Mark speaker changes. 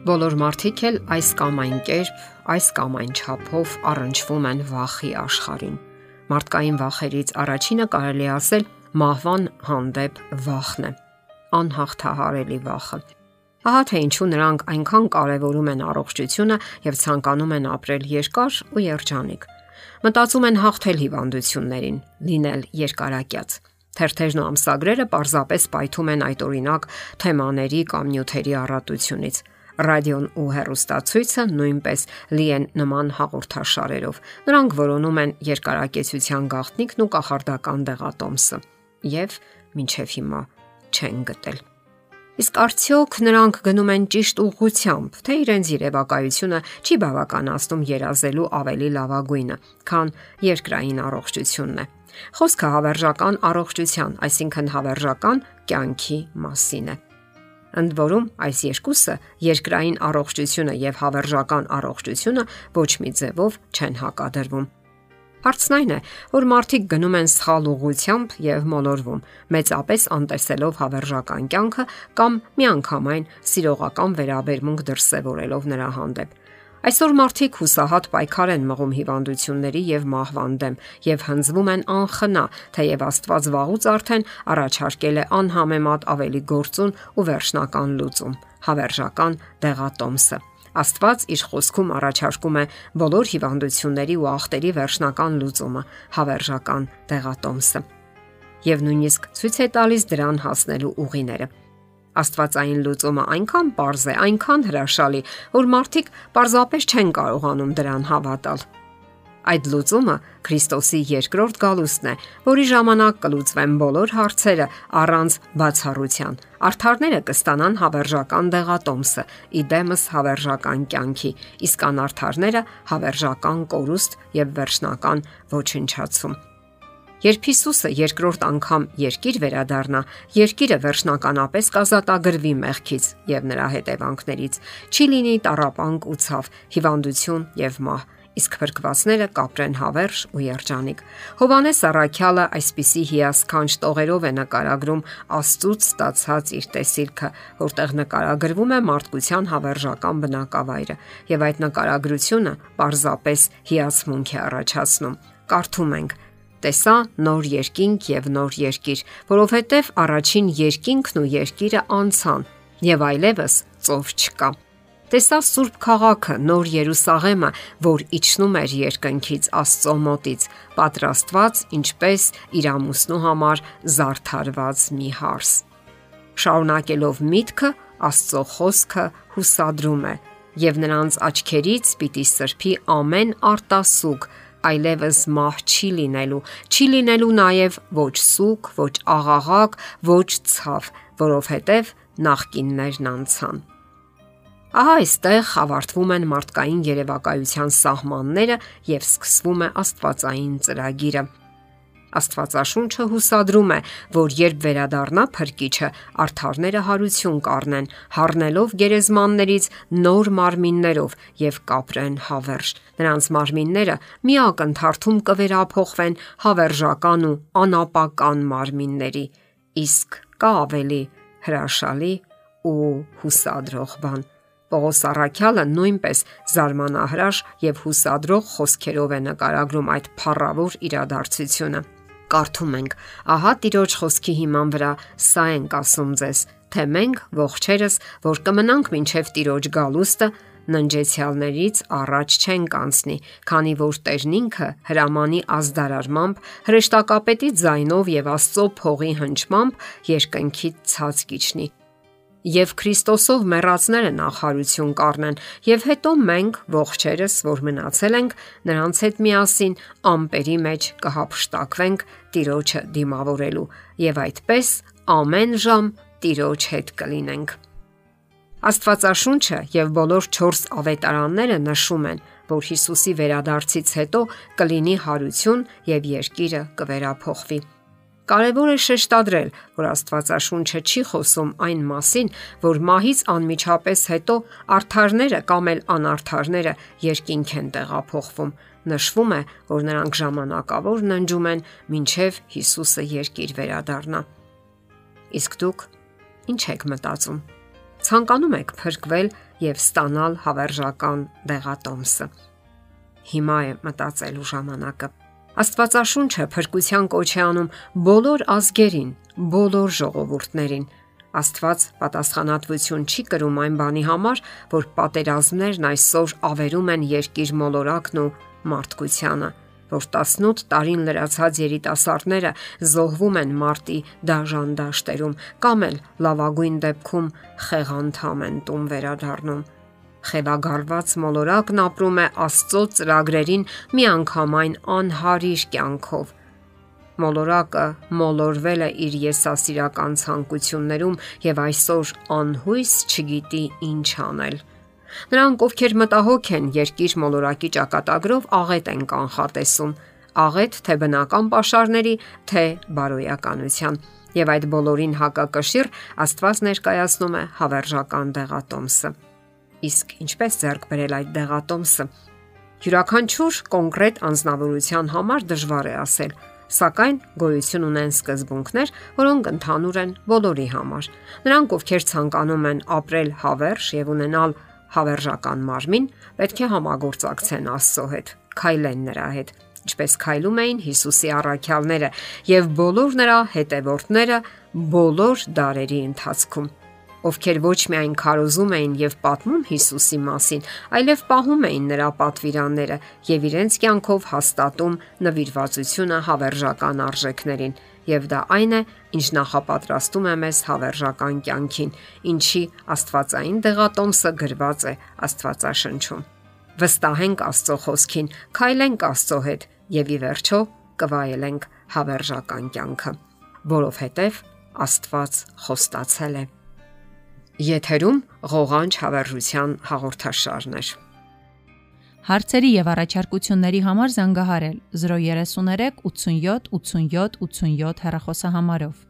Speaker 1: Բոլոր մարդիկ էլ այս կամ այն կերպ, այս կամ այն չափով առնչվում են վախի աշխարհին։ Մարդկային վախերից առաջինը կարելի ասել մահվան հանդեպ վախն է։ Անհաղթահարելի վախը։ Ահա թե ինչու նրանք այնքան կարևորում են առողջությունը եւ ցանկանում են ապրել երկար ու երջանիկ։ Մտածում են հաղթել հիվանդություններին, լինել երկարակյաց։ Թերթերն ու ամսագրերը պարզապես պայթում են այդ օրինակ թեմաների կամ նյութերի առատությունից ռադիոն ու հեռուստացույցը նույնպես լի են նման հաղորդաշարերով։ Նրանք որոնում են երկարակեցության գաղտնիքն ու կախարդական դեղատոմսը եւ մինչեւ հիմա չեն գտել։ Իսկ արդյոք նրանք գնում են ճիշտ ուղղությամբ, թե իրենց երևակայությունը չի բավականացնում երազելու ավելի լավագույնը, քան երկրային առողջությունն է։ Խոսքը հավերժական առողջության, այսինքն հավերժական կյանքի մասին է։ Ընդ որում այս երկուսը երկրային առողջությունը եւ հավերժական առողջությունը ոչ մի ձևով չեն հակադրվում։ Հարցն այն է, որ մարդիկ գնում են սխալ ուղությամբ եւ մոլորվում, մեծապես անտեսելով հավերժական կյանքը կամ միանգամայն սիրողական վերաբերմունք դրսևորելով նրա հանդեպ։ Այսօր մարդիկ հուսահատ պայքար են մղում հիվանդությունների եւ մահվան դեմ եւ հնձվում են անխնա, թեև Աստված վաղուց արդեն առաջարկել է անհամեմատ ավելի գործուն ու վերջնական լուծում՝ հավերժական դեղատոմսը։ Աստված իր խոսքում առաջարկում է բոլոր հիվանդությունների ու ախտերի վերջնական լուծումը՝ հավերժական դեղատոմսը։ Եվ նույնիսկ ցույց է տալիս դրան հասնելու ուղիները։ Աստվածային լուծումը այնքան པարզ է, այնքան հրաշալի, որ մարդիկ պարզապես չեն կարողանում դրան հավատալ։ Այդ լուծումը Քրիստոսի երկրորդ գալուստն է, որի ժամանակ կլուծվեն բոլոր հարցերը առանց բացառության։ Արթարները կստանան հավերժական դեղատոմսը՝ իդեմս հավերժական կյանքի, իսկ անարթարները հավերժական կորուստ եւ վերջնական ոչնչացում։ Երբ Հիսուսը երկրորդ անգամ երկիր վերադառնա, երկիրը վերջնականապես կազատագրվի մեղքից եւ նրա հետևանքներից։ Չի լինի տարապանք ու ցավ, հիվանդություն եւ մահ իսկ փրկվածները կապրեն հավերժ ու երջանիկ։ Հովանես Առաքյալը այսպիսի հիասքանչ տողերով է նկարագրում Աստծուց ստացած իր տեսիլքը, որտեղ նկարագրվում է մարդկության հավերժական բնակավայրը, եւ այդ նկարագրությունը պարզապես հիացմունք է առաջացնում։ Կարդում ենք. Տեսա նոր երկինք եւ նոր երկիր, որովհետեւ առաջին երկինքն ու երկիրը անցան եւ այլևս ծով չկա։ Տեսա Սուրբ քաղաքը, Նոր Երուսաղեմը, որ իջնում էր երկնքից Աստծո մոտից, պատրաստված ինչպես իր ամուսնու համար զարդարված մի հարս։ Շարունակելով միտքը, Աստծո խոսքը հուսադրում է, եւ նրանց աչքերից պիտի սրբի ամեն արտասուկ, այլևս մահ չի լինելու, չի լինելու նաև ոչ սուկ, ոչ աղաղակ, ոչ ցավ, որովհետև նախկիններն անցան։ Ահա այստեղ ավարտվում են մարդկային երևակայության սահմանները եւ սկսվում է Աստվածային ծրագիրը։ Աստվածաշունչը հուսադրում է, որ երբ վերադառնա փրկիչը, արթարները հարություն կառնեն, հառնելով գերեզմաններից նոր մարմիններով եւ կապրեն հավերժ։ Նրանց մարմինները մի ակնթարթում կվերափոխվեն հավերժական ու անապական մարմինների։ Իսկ կա ավելի հրաշալի ու հուսադրող բան Պողոս Առաքյալը նույնպես զարմանահրաշ եւ հուսադրող խոսքերով է նկարագրում այդ փառավոր իրադարձությունը։ Կարդում ենք. Ահա Տիրոջ խոսքի հիման վրա սա ենք ասում ձեզ, թե մենք ողջերս, որ կմնանք մինչև Տիրոջ գալուստը, ննջեցյալներից առաջ չեն կանցնի, քանի որ Տերն ինքը հրամանի ազդարարմամբ, հրեշտակապետի ձայնով եւ Աստծո փողի հնչմամբ երկնքից ցած կիջնի եւ Քրիստոսով մեռածները նախարություն կառնեն եւ հետո մենք ողջերս որ մնացել ենք նրանց հետ միասին ամպերի մեջ կհապշտակվենք Տիրոջը դիմավորելու եւ այդպես ամեն ժամ Տիրոջ հետ կլինենք Աստվածաշունչը եւ բոլոր 4 ավետարանները նշում են, որ Հիսուսի վերադարձից հետո կլինի հարություն եւ երկիրը կվերափոխվի։ Կարևոր է շեշտադրել, որ Աստվածաշունչը չի խոսում այն մասին, որ մահից անմիջապես հետո արթարները կամ էլ անարթարները երկինք են տեղափոխվում։ Նշվում է, որ նրանք ժամանակավոր ննջում են, մինչև Հիսուսը երկիր վերադառնա։ Իսկ դուք ինչ եք մտածում։ Ցանկանում եք փրկվել եւ ստանալ հավերժական դեղատոմսը։ Հիմա է մտածելու ժամանակը։ Աստվածաշունչը փրկության կոչ է անում բոլոր ազգերին, բոլոր ժողովուրդներին։ Աստված պատասխանատվություն չի կրում այն բանի համար, որ պատերազմներն այսօր ավերում են երկիր մոլորակն ու մարդկությանը, որ 18 տարին լրացած երիտասարդները զոհվում են մարտի դաժան դաշտերում կամ էլ լավագույն դեպքում խեղանդամ են տուն վերադառնում։ Խելագարված մոլորակն ապրում է Աստծո ծրագրերին միանգամայն անհարիր կյանքով։ Մոլորակը մոլորվել է իր եսասիրական ցանկություններում եւ այսօր անհույս չգիտի ինչ անել։ Նրանք, ովքեր մտահոգ են երկիր մոլորակի ճակատագրով, աղետ են կանխատեսում, աղետ թե բնական pašարների, թե բարոյականության։ Եվ այդ բոլորին հակակշիռ Աստված ներկայացնում է հավերժական դեղատոմսը։ Իսկ ինչպես ձեռք բերել այդ դեղատոմսը։ Յուրաքանչյուր կոնկրետ անznավորության համար դժվար է ասել, սակայն գոյություն ունեն սկզբունքներ, որոնք ընդհանուր են բոլորի համար։ Նրանք, ովքեր ցանկանում են ապրել հավերժ եւ ունենալ հավերժական մարմին, պետք է համագործակցեն Աստծո հետ, քայլեն նրա հետ, ինչպես քայլում էին Հիսուսի առաքյալները եւ բոլոր նրա հետևորդները բոլոր դարերի ընթացքում ովքեր ոչ միայն քարոզում էին եւ պատմում Հիսուսի մասին, այլև պահում էին նրա պատվիրանները եւ իրենց կյանքով հաստատում նվիրվածությունը հավերժական արժեքներին եւ դա այն է, ինչ նախապատրաստում է մեզ հավերժական կյանքին, ինչի Աստվածային դեղատոմսը գրված է Աստվածաշնչում։ Վստահենք Աստծո խոսքին, քայլենք Աստծո հետ եւ ի վերջո կվայելենք հավերժական կյանքը, որովհետեւ Աստված խոստացել է։ Եթերում ղողանջ հավերժության հաղորդաշարն է։
Speaker 2: Հարցերի եւ առաջարկությունների համար զանգահարել 033 87 87 87 հեռախոսահամարով։